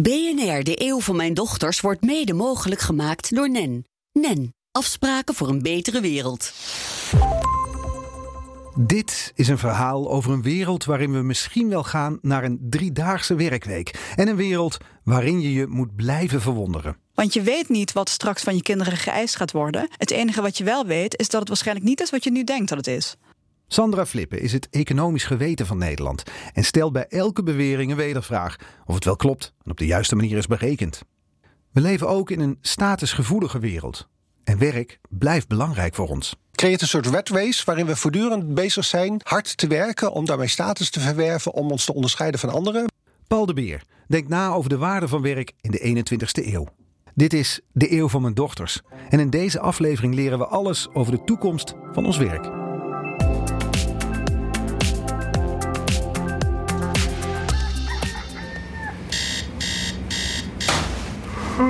BNR, de eeuw van mijn dochters, wordt mede mogelijk gemaakt door NEN. NEN, afspraken voor een betere wereld. Dit is een verhaal over een wereld waarin we misschien wel gaan naar een driedaagse werkweek. En een wereld waarin je je moet blijven verwonderen. Want je weet niet wat straks van je kinderen geëist gaat worden. Het enige wat je wel weet is dat het waarschijnlijk niet is wat je nu denkt dat het is. Sandra Flippen is het economisch geweten van Nederland en stelt bij elke bewering een wedervraag of het wel klopt en op de juiste manier is berekend. We leven ook in een statusgevoelige wereld en werk blijft belangrijk voor ons. Creëert een soort red race waarin we voortdurend bezig zijn hard te werken om daarmee status te verwerven, om ons te onderscheiden van anderen. Paul de Beer denkt na over de waarde van werk in de 21ste eeuw. Dit is de eeuw van mijn dochters en in deze aflevering leren we alles over de toekomst van ons werk. Papa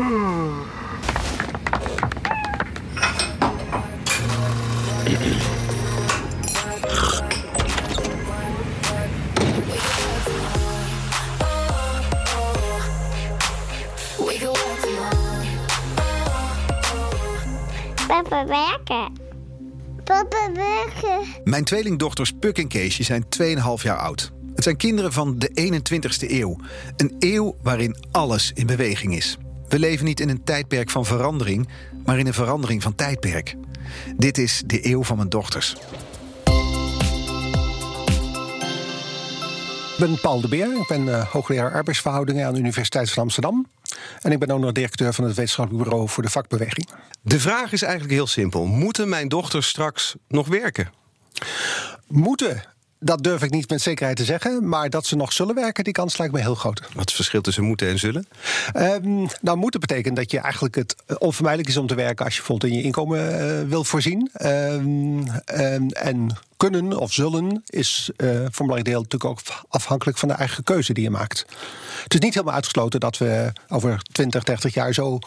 werken. Papa werken. Mijn tweelingdochters Puk en Keesje zijn 2,5 jaar oud. Het zijn kinderen van de 21ste eeuw. Een eeuw waarin alles in beweging is. We leven niet in een tijdperk van verandering, maar in een verandering van tijdperk. Dit is de eeuw van mijn dochters. Ik ben Paul de Beer, ik ben uh, hoogleraar arbeidsverhoudingen aan de Universiteit van Amsterdam. En ik ben ook nog directeur van het wetenschappelijk bureau voor de vakbeweging. De vraag is eigenlijk heel simpel: moeten mijn dochters straks nog werken? Moeten dat durf ik niet met zekerheid te zeggen. Maar dat ze nog zullen werken, die kans lijkt me heel groot. Wat is het verschil tussen moeten en zullen? Um, nou, moeten betekent dat je eigenlijk het onvermijdelijk is om te werken als je bijvoorbeeld in je inkomen uh, wil voorzien. Um, um, en kunnen of zullen is uh, voor een belangrijk deel natuurlijk ook afhankelijk van de eigen keuze die je maakt. Het is niet helemaal uitgesloten dat we over 20, 30 jaar zo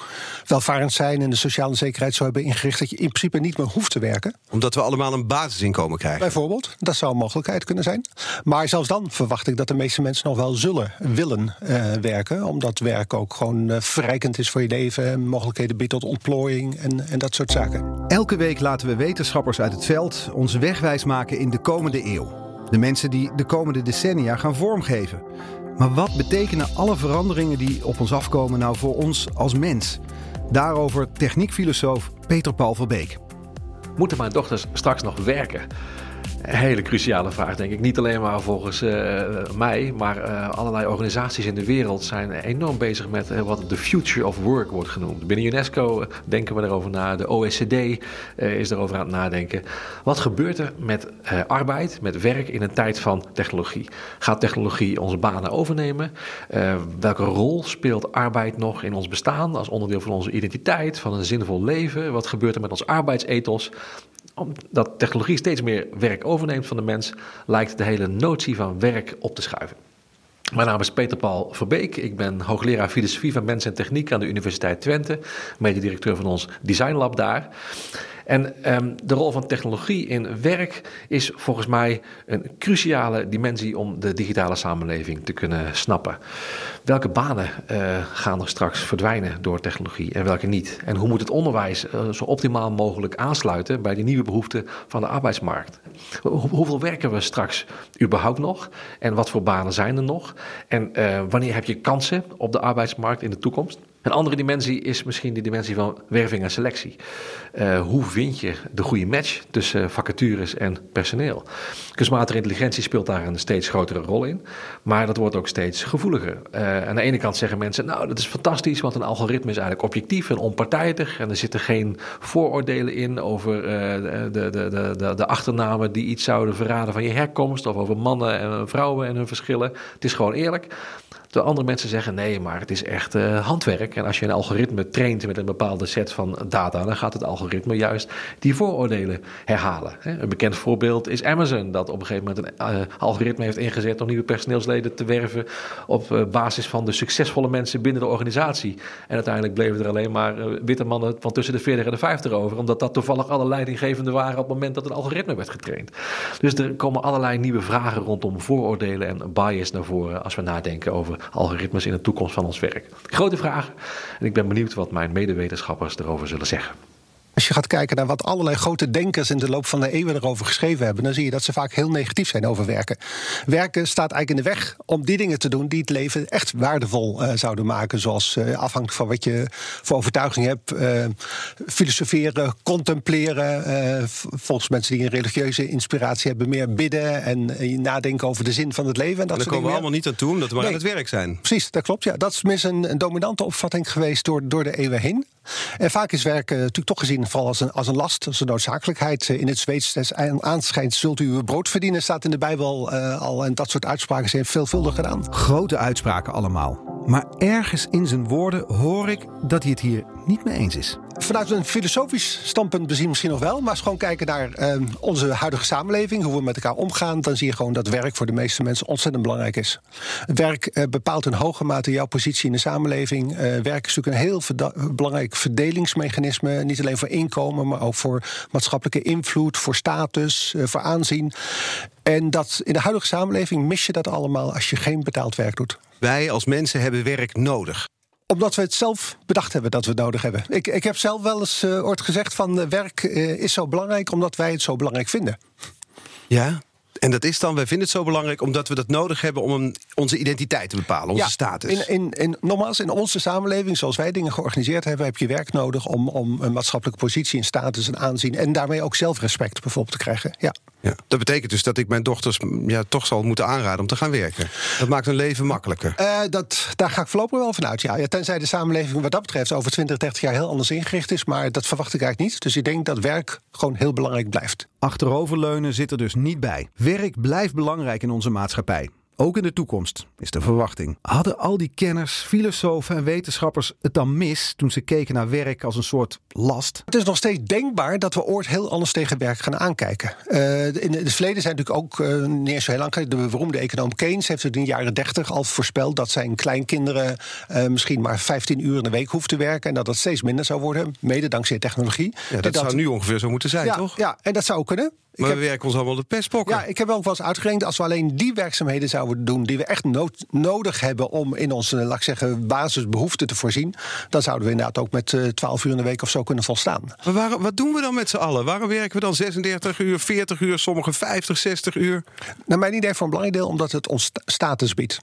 welvarend zijn en de sociale zekerheid zo hebben ingericht dat je in principe niet meer hoeft te werken. Omdat we allemaal een basisinkomen krijgen. Bijvoorbeeld, dat zou een mogelijkheid kunnen zijn. Maar zelfs dan verwacht ik dat de meeste mensen nog wel zullen willen uh, werken, omdat werk ook gewoon uh, verrijkend is voor je leven, mogelijkheden biedt tot ontplooiing en, en dat soort zaken. Elke week laten we wetenschappers uit het veld ons wegwijs maken in de komende eeuw. De mensen die de komende decennia gaan vormgeven. Maar wat betekenen alle veranderingen die op ons afkomen nou voor ons als mens? Daarover techniekfilosoof Peter Paul Verbeek. Moeten mijn dochters straks nog werken? Hele cruciale vraag, denk ik. Niet alleen maar volgens uh, mij, maar uh, allerlei organisaties in de wereld zijn enorm bezig met uh, wat de future of work wordt genoemd. Binnen UNESCO denken we erover na, de OECD is erover aan het nadenken. Wat gebeurt er met arbeid, met werk in een tijd van technologie? Gaat technologie onze banen overnemen? welke rol speelt arbeid nog in ons bestaan als onderdeel van onze identiteit, van een zinvol leven? Wat gebeurt er met ons arbeidsethos? Omdat technologie steeds meer werk overneemt van de mens, lijkt de hele notie van werk op te schuiven. Mijn naam is Peter Paul Verbeek. Ik ben hoogleraar filosofie van mens en techniek aan de Universiteit Twente, mededirecteur van ons Design Lab daar. En um, de rol van technologie in werk is volgens mij een cruciale dimensie om de digitale samenleving te kunnen snappen. Welke banen uh, gaan er straks verdwijnen door technologie en welke niet? En hoe moet het onderwijs uh, zo optimaal mogelijk aansluiten bij die nieuwe behoeften van de arbeidsmarkt? Hoe, hoeveel werken we straks überhaupt nog? En wat voor banen zijn er nog? En uh, wanneer heb je kansen op de arbeidsmarkt in de toekomst? Een andere dimensie is misschien de dimensie van werving en selectie. Uh, hoe vind je de goede match tussen vacatures en personeel? Kunstmatige intelligentie speelt daar een steeds grotere rol in, maar dat wordt ook steeds gevoeliger. Uh, aan de ene kant zeggen mensen, nou dat is fantastisch, want een algoritme is eigenlijk objectief en onpartijdig en er zitten geen vooroordelen in over uh, de, de, de, de, achternamen die iets zouden verraden van je herkomst of over mannen en vrouwen en hun verschillen. Het is gewoon eerlijk. De andere mensen zeggen nee, maar het is echt handwerk En als je een algoritme traint met een bepaalde set van data, dan gaat het algoritme juist die vooroordelen herhalen. Een bekend voorbeeld is Amazon, dat op een gegeven moment een uh, algoritme heeft ingezet om nieuwe personeelsleden te werven op uh, basis van de succesvolle mensen binnen de organisatie. En uiteindelijk bleven er alleen maar uh, witte mannen van tussen de 40 en de 50 over, omdat dat toevallig alle leidinggevenden waren op het moment dat het algoritme werd getraind. Dus er komen allerlei nieuwe vragen rondom vooroordelen en bias naar voren als we nadenken over algoritmes in de toekomst van ons werk. Grote vraag en ik ben benieuwd wat mijn medewetenschappers erover zullen zeggen. Als je gaat kijken naar wat allerlei grote denkers in de loop van de eeuwen erover geschreven hebben, dan zie je dat ze vaak heel negatief zijn over werken. Werken staat eigenlijk in de weg om die dingen te doen die het leven echt waardevol uh, zouden maken. Zoals uh, afhankelijk van wat je voor overtuiging hebt, uh, filosoferen, contempleren. volgens mensen die een religieuze inspiratie hebben, meer bidden en nadenken over de zin van het leven. En dat daar komen we allemaal niet aan toe, omdat we nee, aan het werk zijn. Precies, dat klopt. Ja. Dat is mis een, een dominante opvatting geweest door, door de eeuwen heen. En vaak is werken natuurlijk toch gezien vooral als een, als een last, als een noodzakelijkheid. In het Zweeds aanschijnt zult u uw brood verdienen, staat in de Bijbel uh, al. En dat soort uitspraken zijn veelvuldig gedaan. Grote uitspraken allemaal. Maar ergens in zijn woorden hoor ik dat hij het hier niet mee eens is. Vanuit een filosofisch standpunt bezien misschien nog wel. Maar als we gewoon kijken naar uh, onze huidige samenleving, hoe we met elkaar omgaan, dan zie je gewoon dat werk voor de meeste mensen ontzettend belangrijk is. Werk uh, bepaalt in hoge mate jouw positie in de samenleving. Uh, werk is natuurlijk een heel belangrijk verdelingsmechanisme. Niet alleen voor inkomen, maar ook voor maatschappelijke invloed, voor status, voor aanzien. En dat in de huidige samenleving mis je dat allemaal als je geen betaald werk doet. Wij als mensen hebben werk nodig omdat we het zelf bedacht hebben dat we het nodig hebben. Ik, ik heb zelf wel eens uh, ooit gezegd van uh, werk uh, is zo belangrijk omdat wij het zo belangrijk vinden. Ja, en dat is dan, wij vinden het zo belangrijk omdat we dat nodig hebben om een, onze identiteit te bepalen, onze ja, status. In, in, in, nogmaals, in onze samenleving, zoals wij dingen georganiseerd hebben, heb je werk nodig om, om een maatschappelijke positie, een status, een aanzien en daarmee ook zelfrespect bijvoorbeeld te krijgen. Ja. Ja, dat betekent dus dat ik mijn dochters ja, toch zal moeten aanraden om te gaan werken. Dat maakt hun leven makkelijker. Uh, dat, daar ga ik voorlopig wel vanuit. Ja. ja, tenzij de samenleving wat dat betreft over 20, 30 jaar heel anders ingericht is. Maar dat verwacht ik eigenlijk niet. Dus ik denk dat werk gewoon heel belangrijk blijft. Achteroverleunen zit er dus niet bij. Werk blijft belangrijk in onze maatschappij. Ook in de toekomst, is de verwachting. Hadden al die kenners, filosofen en wetenschappers het dan mis toen ze keken naar werk als een soort last? Het is nog steeds denkbaar dat we ooit heel anders tegen werk gaan aankijken. Uh, in het verleden zijn natuurlijk ook uh, niet eens zo heel lang. De beroemde econoom Keynes heeft het in de jaren 30 al voorspeld dat zijn kleinkinderen uh, misschien maar 15 uur in de week hoeven te werken. En dat dat steeds minder zou worden, mede dankzij technologie. Ja, dat, dat zou nu ongeveer zo moeten zijn, ja, toch? Ja, en dat zou kunnen. Maar heb, we werken ons allemaal de pestpokken. Ja, ik heb ook wel eens uitgerekend... als we alleen die werkzaamheden zouden doen... die we echt nood, nodig hebben om in onze, laat ik zeggen... basisbehoeften te voorzien... dan zouden we inderdaad ook met uh, 12 uur in de week of zo kunnen volstaan. Maar waarom, wat doen we dan met z'n allen? Waarom werken we dan 36 uur, 40 uur, sommige 50, 60 uur? Naar mijn idee voor een belangrijk deel omdat het ons status biedt.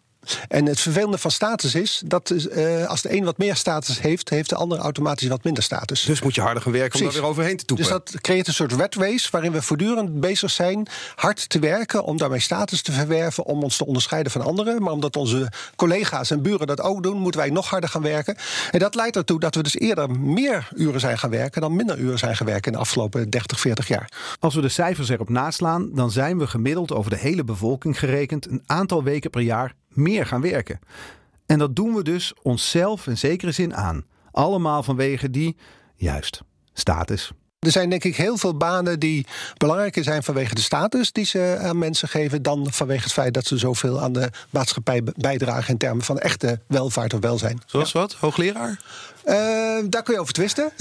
En het vervelende van status is dat uh, als de een wat meer status heeft, heeft de ander automatisch wat minder status. Dus moet je harder gaan werken Precies. om daar weer overheen te toepen. Dus dat creëert een soort red race waarin we voortdurend bezig zijn hard te werken om daarmee status te verwerven, om ons te onderscheiden van anderen. Maar omdat onze collega's en buren dat ook doen, moeten wij nog harder gaan werken. En dat leidt ertoe dat we dus eerder meer uren zijn gaan werken dan minder uren zijn gaan werken in de afgelopen 30, 40 jaar. Als we de cijfers erop naslaan, dan zijn we gemiddeld over de hele bevolking gerekend een aantal weken per jaar meer gaan werken. En dat doen we dus onszelf in zekere zin aan. Allemaal vanwege die, juist, status. Er zijn denk ik heel veel banen die belangrijker zijn vanwege de status die ze aan mensen geven, dan vanwege het feit dat ze zoveel aan de maatschappij bijdragen in termen van echte welvaart of welzijn. Zoals ja. wat? Hoogleraar? Uh, daar kun je over twisten.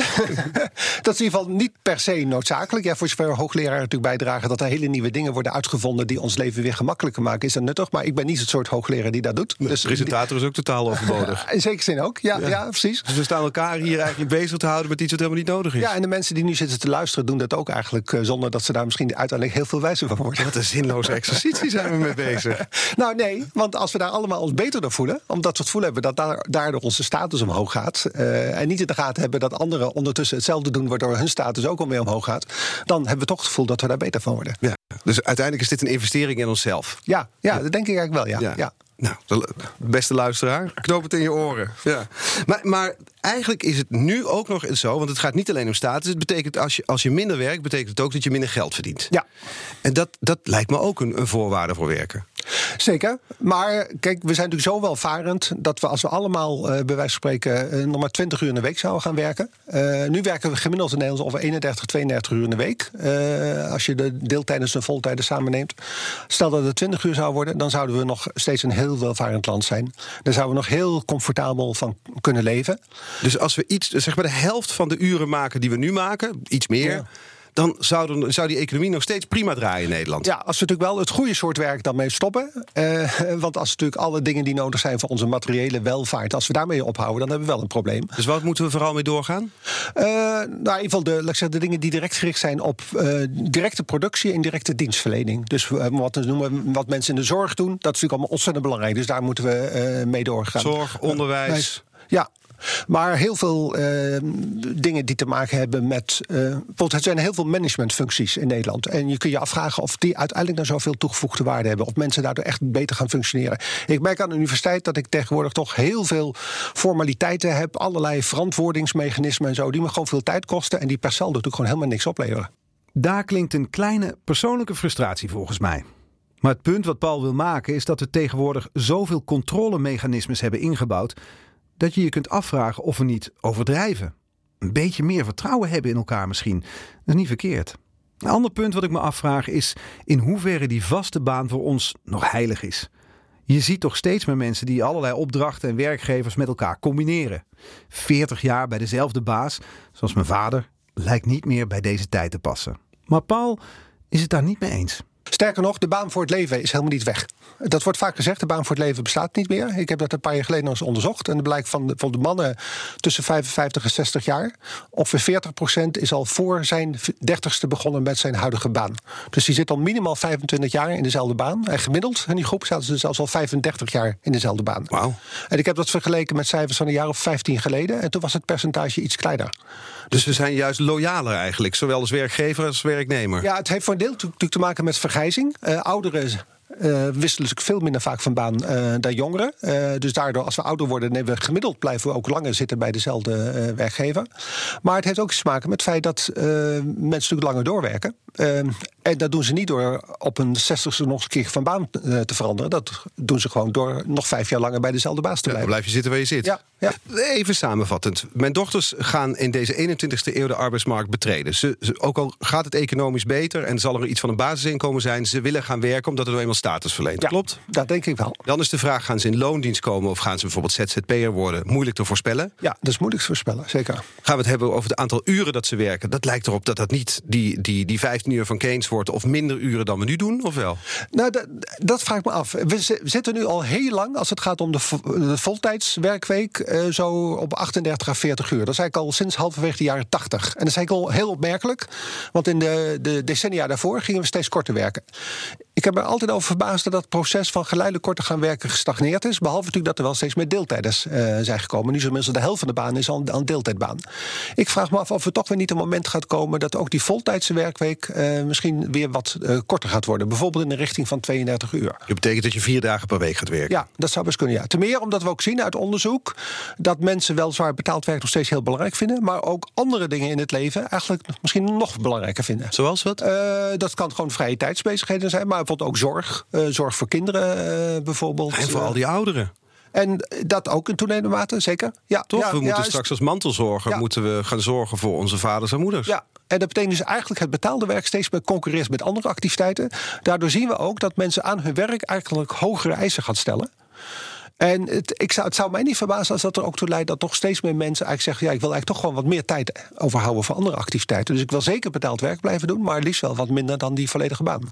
dat is in ieder geval niet per se noodzakelijk. Ja, voor zover hoogleraar natuurlijk bijdragen dat er hele nieuwe dingen worden uitgevonden die ons leven weer gemakkelijker maken, is dat nuttig. Maar ik ben niet het soort hoogleraar die dat doet. De dus presentator is ook totaal overbodig. in zekere zin ook, ja, ja. ja, precies. Dus we staan elkaar hier eigenlijk bezig te houden met iets wat helemaal niet nodig is. Ja, en de mensen die nu zitten te luisteren doen dat ook eigenlijk uh, zonder dat ze daar misschien uiteindelijk heel veel wijzer van worden. Wat een zinloze exercitie zijn we mee bezig. nou nee, want als we daar allemaal ons beter door voelen, omdat we het gevoel hebben dat daar, daardoor onze status omhoog gaat. Uh, en niet in de gaten hebben dat anderen ondertussen hetzelfde doen, waardoor hun status ook alweer omhoog gaat, dan hebben we toch het gevoel dat we daar beter van worden. Ja, dus uiteindelijk is dit een investering in onszelf. Ja, ja, dat denk ik eigenlijk wel. Ja. ja. ja. Nou, de beste luisteraar, knoop het in je oren. Ja. Maar, maar eigenlijk is het nu ook nog zo, want het gaat niet alleen om status. Het betekent als je, als je minder werkt, betekent het ook dat je minder geld verdient. Ja. En dat, dat lijkt me ook een, een voorwaarde voor werken. Zeker. Maar kijk, we zijn natuurlijk zo welvarend dat we als we allemaal uh, bij wijze van spreken uh, nog maar 20 uur in de week zouden gaan werken. Uh, nu werken we gemiddeld in Nederland over 31, 32 uur in de week. als je de deeltijdens en voltijden samenneemt. Stel dat het 20 uur zou worden, dan zouden we nog steeds een heel welvarend land zijn. Daar zouden we nog heel comfortabel van kunnen leven. Dus als we iets, zeg maar de helft van de uren maken die we nu maken, iets meer. Ja dan zou, zou die economie nog steeds prima draaien in Nederland. Ja, als we natuurlijk wel het goede soort werk dan mee stoppen. Eh, want als natuurlijk alle dingen die nodig zijn voor onze materiële welvaart, als we daarmee ophouden, dan hebben we wel een probleem. Dus wat moeten we vooral mee doorgaan? Uh, nou, in ieder geval de, laat ik zeggen, de dingen die direct gericht zijn op uh, directe productie en directe dienstverlening. Dus wat, noemen, wat mensen in de zorg doen, dat is natuurlijk allemaal ontzettend belangrijk. Dus daar moeten we mee doorgaan. Zorg, onderwijs. Ja, maar heel veel uh, dingen die te maken hebben met. Uh, bijvoorbeeld, er zijn heel veel managementfuncties in Nederland. En je kunt je afvragen of die uiteindelijk nou zoveel toegevoegde waarde hebben. Of mensen daardoor echt beter gaan functioneren. Ik merk aan de universiteit dat ik tegenwoordig toch heel veel formaliteiten heb. Allerlei verantwoordingsmechanismen en zo. Die me gewoon veel tijd kosten. En die per saldo natuurlijk gewoon helemaal niks opleveren. Daar klinkt een kleine persoonlijke frustratie volgens mij. Maar het punt wat Paul wil maken is dat we tegenwoordig zoveel controlemechanismes hebben ingebouwd dat je je kunt afvragen of we niet overdrijven. Een beetje meer vertrouwen hebben in elkaar misschien. Dat is niet verkeerd. Een ander punt wat ik me afvraag is in hoeverre die vaste baan voor ons nog heilig is. Je ziet toch steeds meer mensen die allerlei opdrachten en werkgevers met elkaar combineren. 40 jaar bij dezelfde baas, zoals mijn vader, lijkt niet meer bij deze tijd te passen. Maar Paul is het daar niet mee eens. Sterker nog, de baan voor het leven is helemaal niet weg. Dat wordt vaak gezegd, de baan voor het leven bestaat niet meer. Ik heb dat een paar jaar geleden nog eens onderzocht. En het blijkt van de, van de mannen tussen 55 en 60 jaar... ongeveer 40 procent is al voor zijn 30ste begonnen met zijn huidige baan. Dus die zit al minimaal 25 jaar in dezelfde baan. En gemiddeld in die groep zaten ze zelfs al 35 jaar in dezelfde baan. Wow. En ik heb dat vergeleken met cijfers van een jaar of 15 geleden. En toen was het percentage iets kleiner. Dus we zijn juist loyaler eigenlijk, zowel als werkgever als werknemer. Ja, het heeft voor een deel natuurlijk te maken met vergrijzing. Uh, ouderen uh, wisselen dus veel minder vaak van baan uh, dan jongeren. Uh, dus daardoor, als we ouder worden, nemen we gemiddeld blijven we ook langer zitten bij dezelfde werkgever. Maar het heeft ook iets te maken met het feit dat mensen natuurlijk langer doorwerken. en dat doen ze niet door op een zestigste nog een keer van baan te veranderen. Dat doen ze gewoon door nog vijf jaar langer bij dezelfde baas te blijven. Ja, dan blijf je zitten waar je zit. Ja, ja. Even samenvattend. Mijn dochters gaan in deze 21ste eeuw de arbeidsmarkt betreden. Ze, ze, ook al gaat het economisch beter en zal er iets van een basisinkomen zijn, ze willen gaan werken omdat het nou eenmaal status verleent. Ja, Klopt? Dat denk ik wel. Dan is de vraag: gaan ze in loondienst komen of gaan ze bijvoorbeeld ZZP'er worden? Moeilijk te voorspellen. Ja, dat is moeilijk te voorspellen, zeker. Gaan we het hebben over het aantal uren dat ze werken? Dat lijkt erop dat dat niet die, die, die 15 uur van Keynes wordt of minder uren dan we nu doen, of wel? Nou, dat, dat vraag ik me af. We zitten nu al heel lang, als het gaat om de, de voltijdswerkweek, uh, zo op 38 à 40 uur. Dat is eigenlijk al sinds halverwege de jaren 80. En dat is eigenlijk al heel opmerkelijk, want in de, de decennia daarvoor gingen we steeds korter werken. Ik heb me altijd over verbaasd dat dat proces van geleidelijk korter gaan werken gestagneerd is. Behalve natuurlijk dat er wel steeds meer deeltijders uh, zijn gekomen. Nu is inmiddels de helft van de baan is al een deeltijdbaan. Ik vraag me af of er toch weer niet een moment gaat komen dat ook die voltijdse werkweek uh, misschien weer wat uh, korter gaat worden. Bijvoorbeeld in de richting van 32 uur. Dat betekent dat je vier dagen per week gaat werken? Ja, dat zou best kunnen. Ja. Ten meer omdat we ook zien uit onderzoek dat mensen wel zwaar betaald werk nog steeds heel belangrijk vinden. Maar ook andere dingen in het leven eigenlijk misschien nog belangrijker vinden. Zoals wat? dat kan gewoon vrije tijdsbezigheden zijn. Maar bijvoorbeeld ook zorg. Uh, zorg voor kinderen uh, bijvoorbeeld. En voor al die ouderen. En dat ook in toenemende mate, zeker. Ja, Toch? Ja, we moeten ja, straks als mantelzorger ja. moeten we gaan zorgen voor onze vaders en moeders. Ja, en dat betekent dus eigenlijk het betaalde werk steeds meer concurreert met andere activiteiten. Daardoor zien we ook dat mensen aan hun werk eigenlijk hogere eisen gaan stellen. En het, ik zou, het zou mij niet verbazen als dat er ook toe leidt dat toch steeds meer mensen eigenlijk zeggen: ja, ik wil eigenlijk toch gewoon wat meer tijd overhouden voor andere activiteiten. Dus ik wil zeker betaald werk blijven doen, maar liefst wel wat minder dan die volledige baan.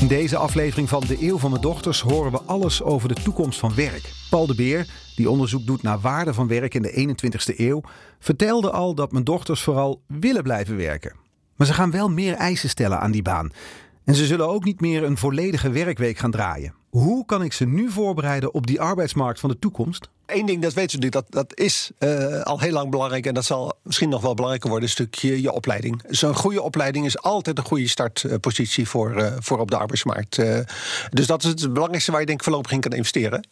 In deze aflevering van De Eeuw van mijn Dochters horen we alles over de toekomst van werk. Paul de Beer, die onderzoek doet naar waarde van werk in de 21ste eeuw, vertelde al dat mijn dochters vooral willen blijven werken. Maar ze gaan wel meer eisen stellen aan die baan. En ze zullen ook niet meer een volledige werkweek gaan draaien. Hoe kan ik ze nu voorbereiden op die arbeidsmarkt van de toekomst? Eén ding, dat weten we natuurlijk, dat, dat is uh, al heel lang belangrijk... en dat zal misschien nog wel belangrijker worden, een stukje je opleiding. Zo'n goede opleiding is altijd een goede startpositie voor, uh, voor op de arbeidsmarkt. Uh, dus dat is het belangrijkste waar je denk ik voorlopig in kan investeren.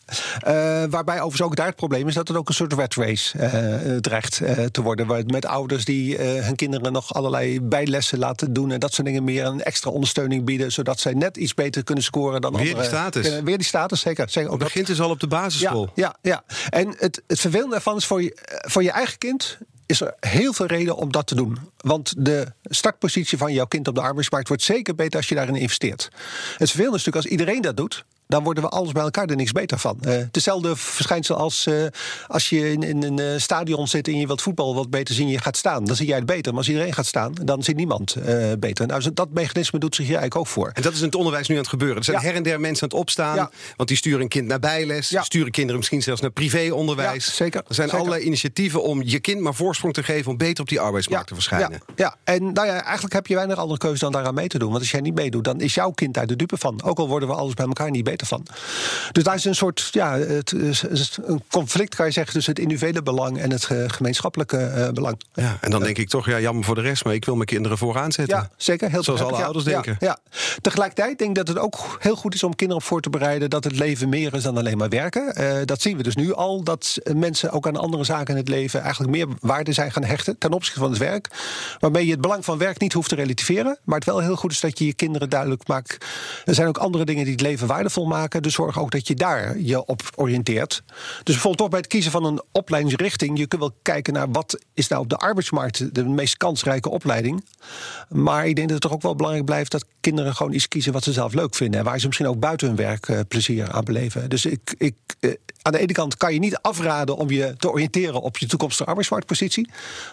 waarbij overigens ook daar het probleem is dat het ook een soort red race dreigt te worden. Waar met ouders die hun kinderen nog allerlei bijlessen laten doen... en dat soort dingen meer een extra ondersteuning bieden... zodat zij net iets beter kunnen scoren dan weer andere. Die status. weer die status, zeker. zeker ook het begint dus al op de basisschool. Ja, ja, ja. En het, het vervelende ervan is voor je, voor je eigen kind is er heel veel reden om dat te doen. Want de startpositie van jouw kind op de arbeidsmarkt wordt zeker beter als je daarin investeert. Het vervelende is natuurlijk als iedereen dat doet, dan worden we alles bij elkaar er niks beter van. Uh, hetzelfde verschijnsel als uh, als je in, in een uh, stadion zit en je wilt voetbal wat beter zien, je gaat staan. Dan zie jij het beter. Maar als iedereen gaat staan, dan ziet niemand beter. Nou, dat mechanisme doet zich hier eigenlijk ook voor. En dat is in het onderwijs nu aan het gebeuren. Er zijn ja. her en der mensen aan het opstaan. Ja. Want die sturen een kind naar bijles. Ja. Sturen kinderen misschien zelfs naar privéonderwijs. Zeker. Er zijn zeker. allerlei initiatieven om je kind maar voorsprong te geven om beter op die arbeidsmarkt te verschijnen. Ja. en nou ja, eigenlijk heb je weinig andere keuze dan daaraan mee te doen. Want als jij niet meedoet, dan is jouw kind daar de dupe van. Ook al worden we alles bij elkaar niet beter van. Dus daar is een soort ja, het is een conflict, kan je zeggen, tussen het individuele belang en het gemeenschappelijke uh, belang. Ja, en dan denk ik toch, ja, jammer voor de rest, maar ik wil mijn kinderen vooraan zetten. Ja, zeker. Heel Zoals alle ja, ouders denken. Ja, Tegelijkertijd denk ik dat het ook heel goed is om kinderen op voor te bereiden dat het leven meer is dan alleen maar werken. Uh, dat zien we dus nu al, dat mensen ook aan andere zaken in het leven eigenlijk meer waarde zijn gaan hechten ten opzichte van het werk. Waarmee je het belang van werk niet hoeft te relativeren, maar het wel heel goed is dat je je kinderen duidelijk maakt. Er zijn ook andere dingen die het leven waardevol maken. Dus zorg ook dat je daar je op oriënteert. Dus bijvoorbeeld toch bij het kiezen van een opleidingsrichting. Je kunt wel kijken naar wat is nou op de arbeidsmarkt de meest kansrijke opleiding. Maar ik denk dat het toch ook wel belangrijk blijft dat kinderen gewoon iets kiezen wat ze zelf leuk vinden. En waar ze misschien ook buiten hun werk uh, plezier aan beleven. Dus ik, ik, uh, aan de ene kant kan je niet afraden om je te oriënteren op je toekomstige arbeidsmarktpositie.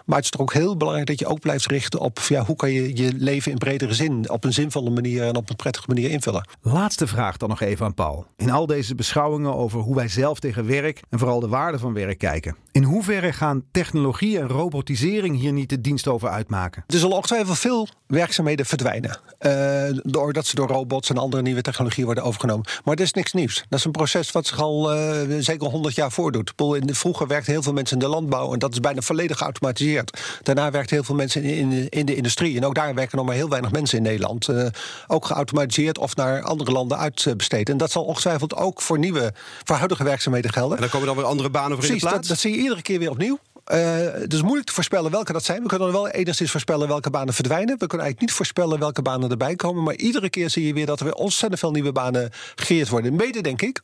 Maar het is toch ook heel belangrijk dat je ook blijft richten op ja, hoe kan je je leven in bredere zin op een zinvolle manier en op een prettige manier invullen. Laatste vraag dan nog even Paul. In al deze beschouwingen over hoe wij zelf tegen werk en vooral de waarde van werk kijken. In hoeverre gaan technologie en robotisering hier niet de dienst over uitmaken? Er zullen ongetwijfeld veel werkzaamheden verdwijnen. Uh, doordat ze door robots en andere nieuwe technologieën worden overgenomen. Maar dat is niks nieuws. Dat is een proces wat zich al uh, zeker 100 jaar voordoet. Vroeger werkten heel veel mensen in de landbouw en dat is bijna volledig geautomatiseerd. Daarna werkten heel veel mensen in, in, de industrie. En ook daar werken nog maar heel weinig mensen in Nederland. Uh, ook geautomatiseerd of naar andere landen uitbesteed. En dat zal ongetwijfeld ook voor nieuwe, voor huidige werkzaamheden gelden. En dan komen dan weer andere banen voor Precies, in de plaats? Dat, dat zie je iedere keer weer opnieuw. Uh, het is moeilijk te voorspellen welke dat zijn. We kunnen wel enigszins voorspellen welke banen verdwijnen. We kunnen eigenlijk niet voorspellen welke banen erbij komen. Maar iedere keer zie je weer dat er weer ontzettend veel nieuwe banen gecreëerd worden. Mede denk ik,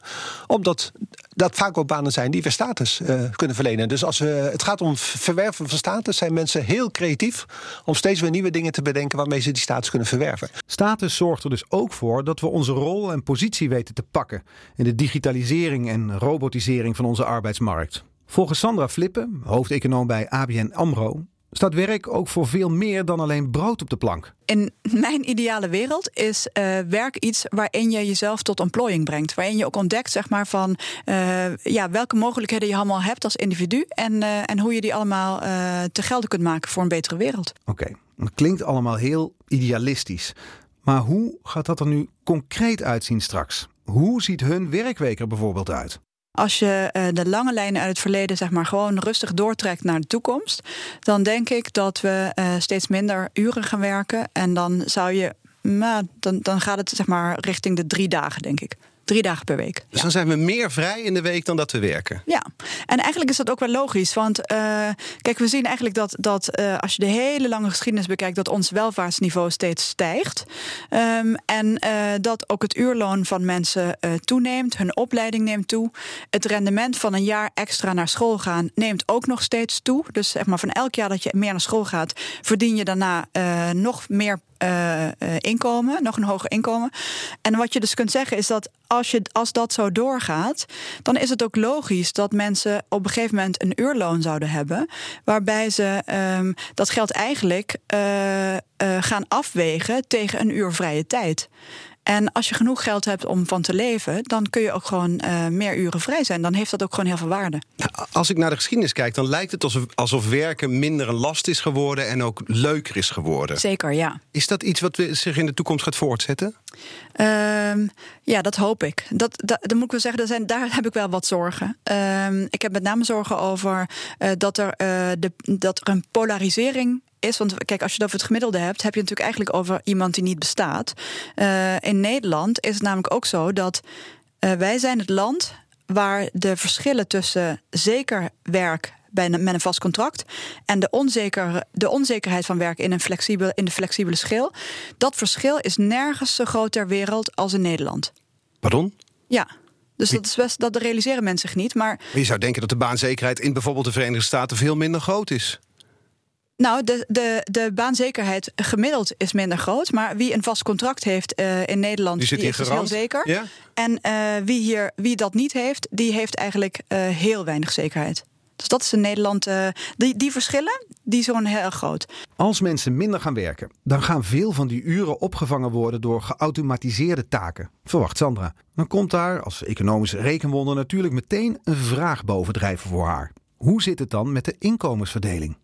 omdat dat vaak ook banen zijn die weer status uh, kunnen verlenen. Dus als het gaat om verwerven van status, zijn mensen heel creatief om steeds weer nieuwe dingen te bedenken waarmee ze die status kunnen verwerven. Status zorgt er dus ook voor dat we onze rol en positie weten te pakken in de digitalisering en robotisering van onze arbeidsmarkt. Volgens Sandra Flippen, hoofdeconoom bij ABN AMRO, staat werk ook voor veel meer dan alleen brood op de plank. In mijn ideale wereld is uh, werk iets waarin je jezelf tot ontplooiing brengt. Waarin je ook ontdekt zeg maar, van uh, ja, welke mogelijkheden je allemaal hebt als individu. En, uh, en hoe je die allemaal te gelden kunt maken voor een betere wereld. Oké, okay. dat klinkt allemaal heel idealistisch. Maar hoe gaat dat er nu concreet uitzien straks? Hoe ziet hun werkweek er bijvoorbeeld uit? Als je uh, de lange lijnen uit het verleden zeg maar, gewoon rustig doortrekt naar de toekomst, dan denk ik dat we uh, steeds minder uren gaan werken. En dan zou je, nou, dan, dan gaat het zeg maar richting de drie dagen, denk ik. Drie dagen per week. Dus dan zijn we meer vrij in de week dan dat we werken. Ja, en eigenlijk is dat ook wel logisch. Want uh, kijk, we zien eigenlijk dat, dat uh, als je de hele lange geschiedenis bekijkt, dat ons welvaartsniveau steeds stijgt. Um, en uh, dat ook het uurloon van mensen toeneemt, hun opleiding neemt toe. Het rendement van een jaar extra naar school gaan neemt ook nog steeds toe. Dus zeg maar van elk jaar dat je meer naar school gaat, verdien je daarna nog meer uh, inkomen, nog een hoger inkomen. En wat je dus kunt zeggen is dat als, je, als dat zo doorgaat, dan is het ook logisch dat mensen op een gegeven moment een uurloon zouden hebben, waarbij ze um, dat geld eigenlijk uh, gaan afwegen tegen een uur vrije tijd. En als je genoeg geld hebt om van te leven, dan kun je ook gewoon uh, meer uren vrij zijn. Dan heeft dat ook gewoon heel veel waarde. Als ik naar de geschiedenis kijk, dan lijkt het alsof, alsof werken minder een last is geworden en ook leuker is geworden. Zeker, ja. Is dat iets wat zich in de toekomst gaat voortzetten? Um, ja, dat hoop ik. Dat, dat, dat moet ik wel zeggen, zijn, daar heb ik wel wat zorgen. Um, ik heb met name zorgen over uh, dat, er, uh, de, dat er een polarisering is. Want kijk, als je het over het gemiddelde hebt, heb je natuurlijk eigenlijk over iemand die niet bestaat. Uh, in Nederland is het namelijk ook zo dat wij zijn het land waar de verschillen tussen zeker werk bij een, met een vast contract. En de, onzeker, de onzekerheid van werk in, een flexibel, in de flexibele schil. Dat verschil is nergens zo groot ter wereld als in Nederland. Pardon? Ja. Dus dat, is best, dat realiseren mensen zich niet. Maar je zou denken dat de baanzekerheid in bijvoorbeeld de Verenigde Staten veel minder groot is. Nou, de, de, de baanzekerheid gemiddeld is minder groot. Maar wie een vast contract heeft uh, in Nederland, die, die is dus heel zeker. Ja? En uh, wie, hier, wie dat niet heeft, die heeft eigenlijk uh, heel weinig zekerheid. Dus dat is in Nederland. Uh, die, die verschillen die zijn heel groot. Als mensen minder gaan werken, dan gaan veel van die uren opgevangen worden door geautomatiseerde taken. Verwacht Sandra. Dan komt daar als economische rekenwonder natuurlijk meteen een vraag bovendrijven voor haar. Hoe zit het dan met de inkomensverdeling?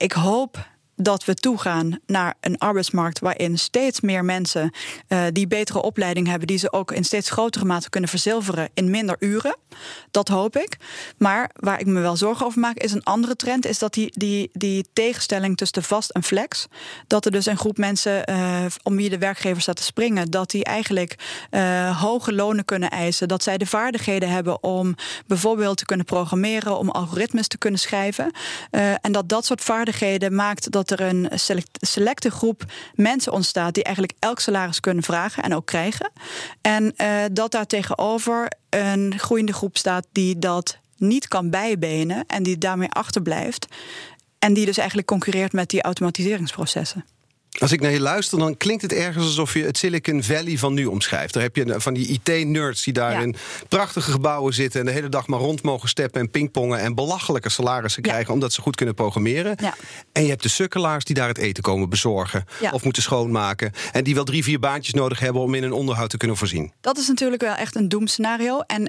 Ik hoop dat we toegaan naar een arbeidsmarkt waarin steeds meer mensen uh, die betere opleiding hebben, die ze ook in steeds grotere mate kunnen verzilveren in minder uren. Dat hoop ik. Maar waar ik me wel zorgen over maak, is een andere trend, is dat die, die, die tegenstelling tussen vast en flex, dat er dus een groep mensen uh, om wie de werkgever staat te springen, dat die eigenlijk uh, hoge lonen kunnen eisen, dat zij de vaardigheden hebben om bijvoorbeeld te kunnen programmeren, om algoritmes te kunnen schrijven. en dat dat soort vaardigheden maakt dat er een select, selecte groep mensen ontstaat die eigenlijk elk salaris kunnen vragen en ook krijgen. En uh, dat daar tegenover een groeiende groep staat die dat niet kan bijbenen en die daarmee achterblijft. En die dus eigenlijk concurreert met die automatiseringsprocessen. Als ik naar je luister, dan klinkt het ergens alsof je het Silicon Valley van nu omschrijft. Daar heb je van die IT-nerds die daar ja. in prachtige gebouwen zitten en de hele dag maar rond mogen steppen en pingpongen en belachelijke salarissen ja. krijgen omdat ze goed kunnen programmeren. Ja. En je hebt de sukkelaars die daar het eten komen bezorgen of moeten schoonmaken en die wel drie, vier baantjes nodig hebben om in een onderhoud te kunnen voorzien. Dat is natuurlijk wel echt een doemscenario. En uh,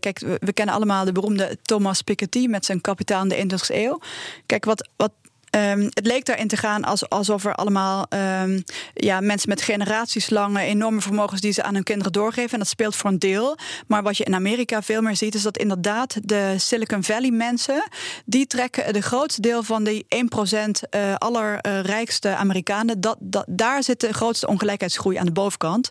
kijk, we, we, kennen allemaal de beroemde Thomas Piketty met zijn kapitaal in de 21ste eeuw. Kijk, wat, wat Um, het leek daarin te gaan als, alsof er allemaal um, ja, mensen met generatieslangen enorme vermogens die ze aan hun kinderen doorgeven. En dat speelt voor een deel. Maar wat je in Amerika veel meer ziet, is dat inderdaad de Silicon Valley mensen, die trekken de grootste deel van die 1% uh, allerrijkste Amerikanen. Dat, daar zit de grootste ongelijkheidsgroei aan de bovenkant.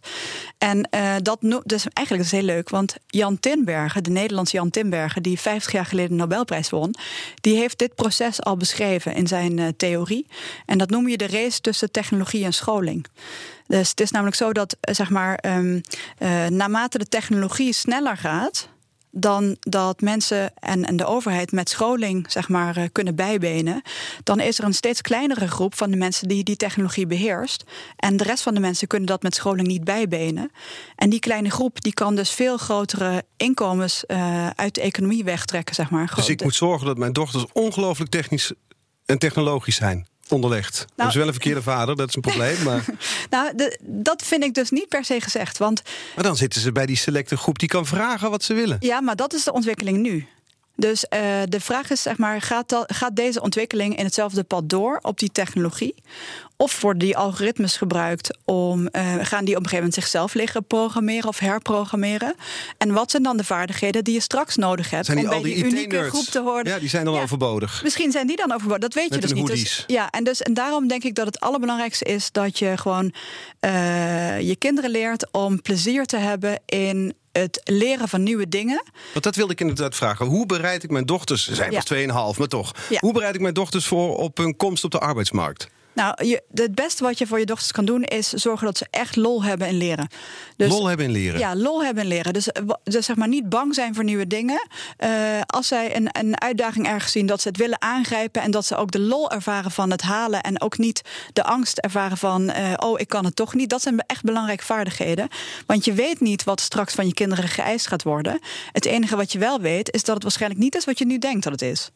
En uh, dat dus eigenlijk is heel leuk, want Jan Tinbergen, de Nederlandse Jan Tinbergen, die 50 jaar geleden de Nobelprijs won, die heeft dit proces al beschreven in zijn uh, theorie. En dat noem je de race tussen technologie en scholing. Dus het is namelijk zo dat, zeg maar, um, uh, naarmate de technologie sneller gaat, dan dat mensen en, en de overheid met scholing zeg maar, kunnen bijbenen, dan is er een steeds kleinere groep van de mensen die die technologie beheerst. En de rest van de mensen kunnen dat met scholing niet bijbenen. En die kleine groep die kan dus veel grotere inkomens uh, uit de economie wegtrekken. Zeg maar. Dus ik moet zorgen dat mijn dochters ongelooflijk technisch en technologisch zijn onderlegd. Nou, dat is wel een verkeerde vader, dat is een probleem. Maar... nou, de, dat vind ik dus niet per se gezegd. Want... Maar dan zitten ze bij die selecte groep die kan vragen wat ze willen. Ja, maar dat is de ontwikkeling nu. Dus uh, de vraag is, zeg maar, gaat, dat, gaat deze ontwikkeling in hetzelfde pad door op die technologie? Of worden die algoritmes gebruikt om, uh, gaan die op een gegeven moment zichzelf liggen programmeren of herprogrammeren? En wat zijn dan de vaardigheden die je straks nodig hebt zijn die, om bij al die, die unieke groep te horen? Ja, die zijn dan ja, overbodig. Misschien zijn die dan overbodig, dat weet Met je dus niet. Dus, ja, en, dus, en daarom denk ik dat het allerbelangrijkste is dat je gewoon uh, je kinderen leert om plezier te hebben in het leren van nieuwe dingen. Want dat wilde ik inderdaad vragen. Hoe bereid ik mijn dochters, ze zijn pas 2,5, maar toch. Ja. Hoe bereid ik mijn dochters voor op hun komst op de arbeidsmarkt? Nou, je, het beste wat je voor je dochters kan doen is zorgen dat ze echt lol hebben in leren. Dus, lol hebben in leren? Ja, lol hebben in leren. Dus, dus zeg maar niet bang zijn voor nieuwe dingen. Uh, als zij een, een uitdaging ergens zien, dat ze het willen aangrijpen en dat ze ook de lol ervaren van het halen en ook niet de angst ervaren van, uh, oh, ik kan het toch niet. Dat zijn echt belangrijke vaardigheden. Want je weet niet wat straks van je kinderen geëist gaat worden. Het enige wat je wel weet, is dat het waarschijnlijk niet is wat je nu denkt dat het is.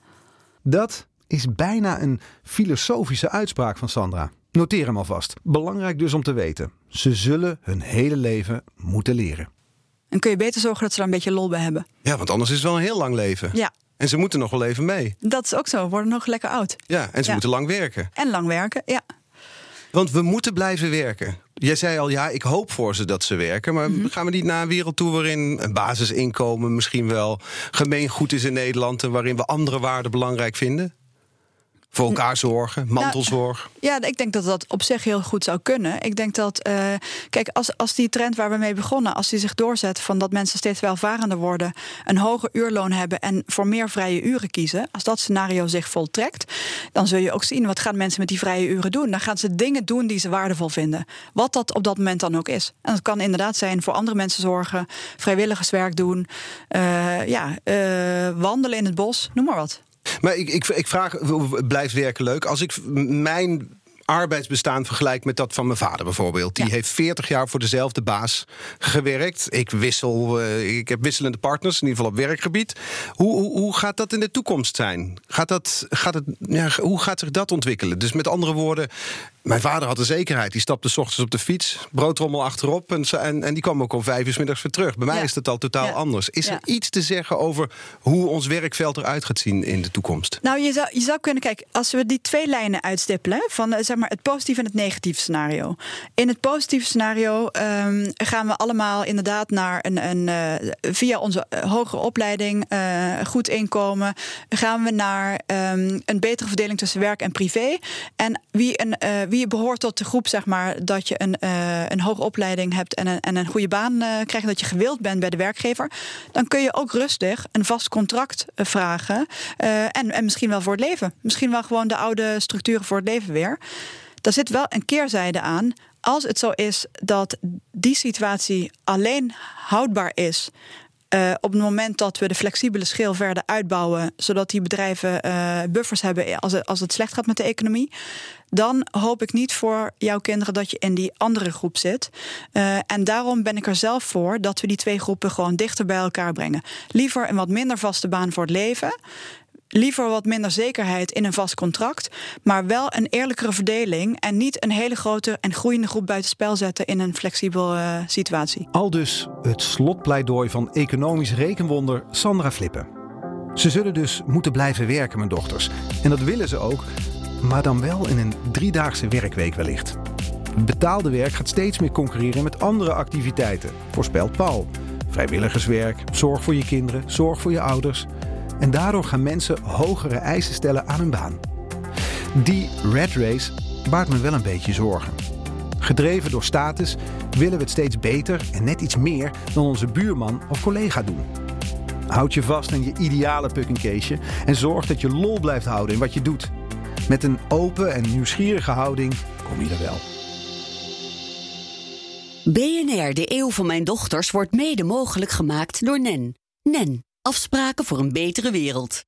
Dat is bijna een filosofische uitspraak van Sandra. Noteer hem alvast. Belangrijk dus om te weten. Ze zullen hun hele leven moeten leren. En kun je beter zorgen dat ze daar een beetje lol bij hebben. Ja, want anders is het wel een heel lang leven. Ja, En ze moeten nog wel even mee. dat is ook zo. We worden nog lekker oud. Ja, en ze Ja. moeten lang werken. En lang werken, ja. Want we moeten blijven werken. Jij zei al, ja, ik hoop voor ze dat ze werken. Maar Mhm. gaan we niet naar een wereld toe waarin een basisinkomen misschien wel gemeengoed is in Nederland en waarin we andere waarden belangrijk vinden? Voor elkaar zorgen, mantelzorg. Ja, ik denk dat dat op zich heel goed zou kunnen. Ik denk dat, eh, kijk, als, als die trend waar we mee begonnen, als die zich doorzet van dat mensen steeds welvarender worden, een hoger uurloon hebben en voor meer vrije uren kiezen, als dat scenario zich voltrekt, dan zul je ook zien wat gaan mensen met die vrije uren doen. Dan gaan ze dingen doen die ze waardevol vinden, wat dat op dat moment dan ook is. En dat kan inderdaad zijn voor andere mensen zorgen, vrijwilligerswerk doen, eh, ja, eh, wandelen in het bos, noem maar wat. Maar ik, ik, ik vraag, blijft werken leuk? Als ik mijn arbeidsbestaan vergelijk met dat van mijn vader bijvoorbeeld. Die Ja. heeft 40 jaar voor dezelfde baas gewerkt. Ik, wissel, eh, ik heb wisselende partners, in ieder geval op werkgebied. Hoe, hoe, hoe gaat dat in de toekomst zijn? Gaat dat, gaat het, ja, hoe gaat zich dat ontwikkelen? Dus met andere woorden, mijn vader had de zekerheid. Die stapte s ochtends op de fiets, broodrommel achterop... en, en, en die kwam ook om vijf uur 's middags weer terug. Bij mij Ja. is dat al totaal Ja. anders. Is er iets te zeggen over hoe ons werkveld eruit gaat zien in de toekomst? Nou, je zou, je zou kunnen kijken, als we die twee lijnen uitstippelen, van eh, zeg maar het positieve en het negatieve scenario. In het positieve scenario ehm, gaan we allemaal inderdaad naar een, een eh, via onze eh, hogere opleiding, goed inkomen, gaan we naar ehm, een betere verdeling tussen werk en privé. En wie, een, wie behoort tot de groep, zeg maar, dat je een, eh, een hoge opleiding hebt en een, en een goede baan eh, krijgt, dat je gewild bent bij de werkgever, dan kun je ook rustig een vast contract eh, vragen. en, en misschien wel voor het leven. Misschien wel gewoon de oude structuren voor het leven weer. Daar zit wel een keerzijde aan. Als het zo is dat die situatie alleen houdbaar is. Eh, op het moment dat we de flexibele schil verder uitbouwen, zodat die bedrijven eh, buffers hebben als het, als het slecht gaat met de economie, dan hoop ik niet voor jouw kinderen dat je in die andere groep zit. Eh, en daarom ben ik er zelf voor dat we die twee groepen gewoon dichter bij elkaar brengen. Liever een wat minder vaste baan voor het leven. Liever wat minder zekerheid in een vast contract, maar wel een eerlijkere verdeling en niet een hele grote en groeiende groep buitenspel zetten in een flexibele eh, situatie. Al dus het slotpleidooi van economisch rekenwonder Sandra Flippen. Ze zullen dus moeten blijven werken, mijn dochters. En dat willen ze ook, maar dan wel in een driedaagse werkweek wellicht. Betaalde werk gaat steeds meer concurreren met andere activiteiten, voorspelt Paul. Vrijwilligerswerk, zorg voor je kinderen, zorg voor je ouders. En daardoor gaan mensen hogere eisen stellen aan hun baan. Die red race baart me wel een beetje zorgen. Gedreven door status willen we het steeds beter en net iets meer dan onze buurman of collega doen. Houd je vast aan je ideale puckingcaseje en zorg dat je lol blijft houden in wat je doet. Met een open en nieuwsgierige houding kom je er wel. BNR, de eeuw van mijn dochters, wordt mede mogelijk gemaakt door NEN. NEN, afspraken voor een betere wereld.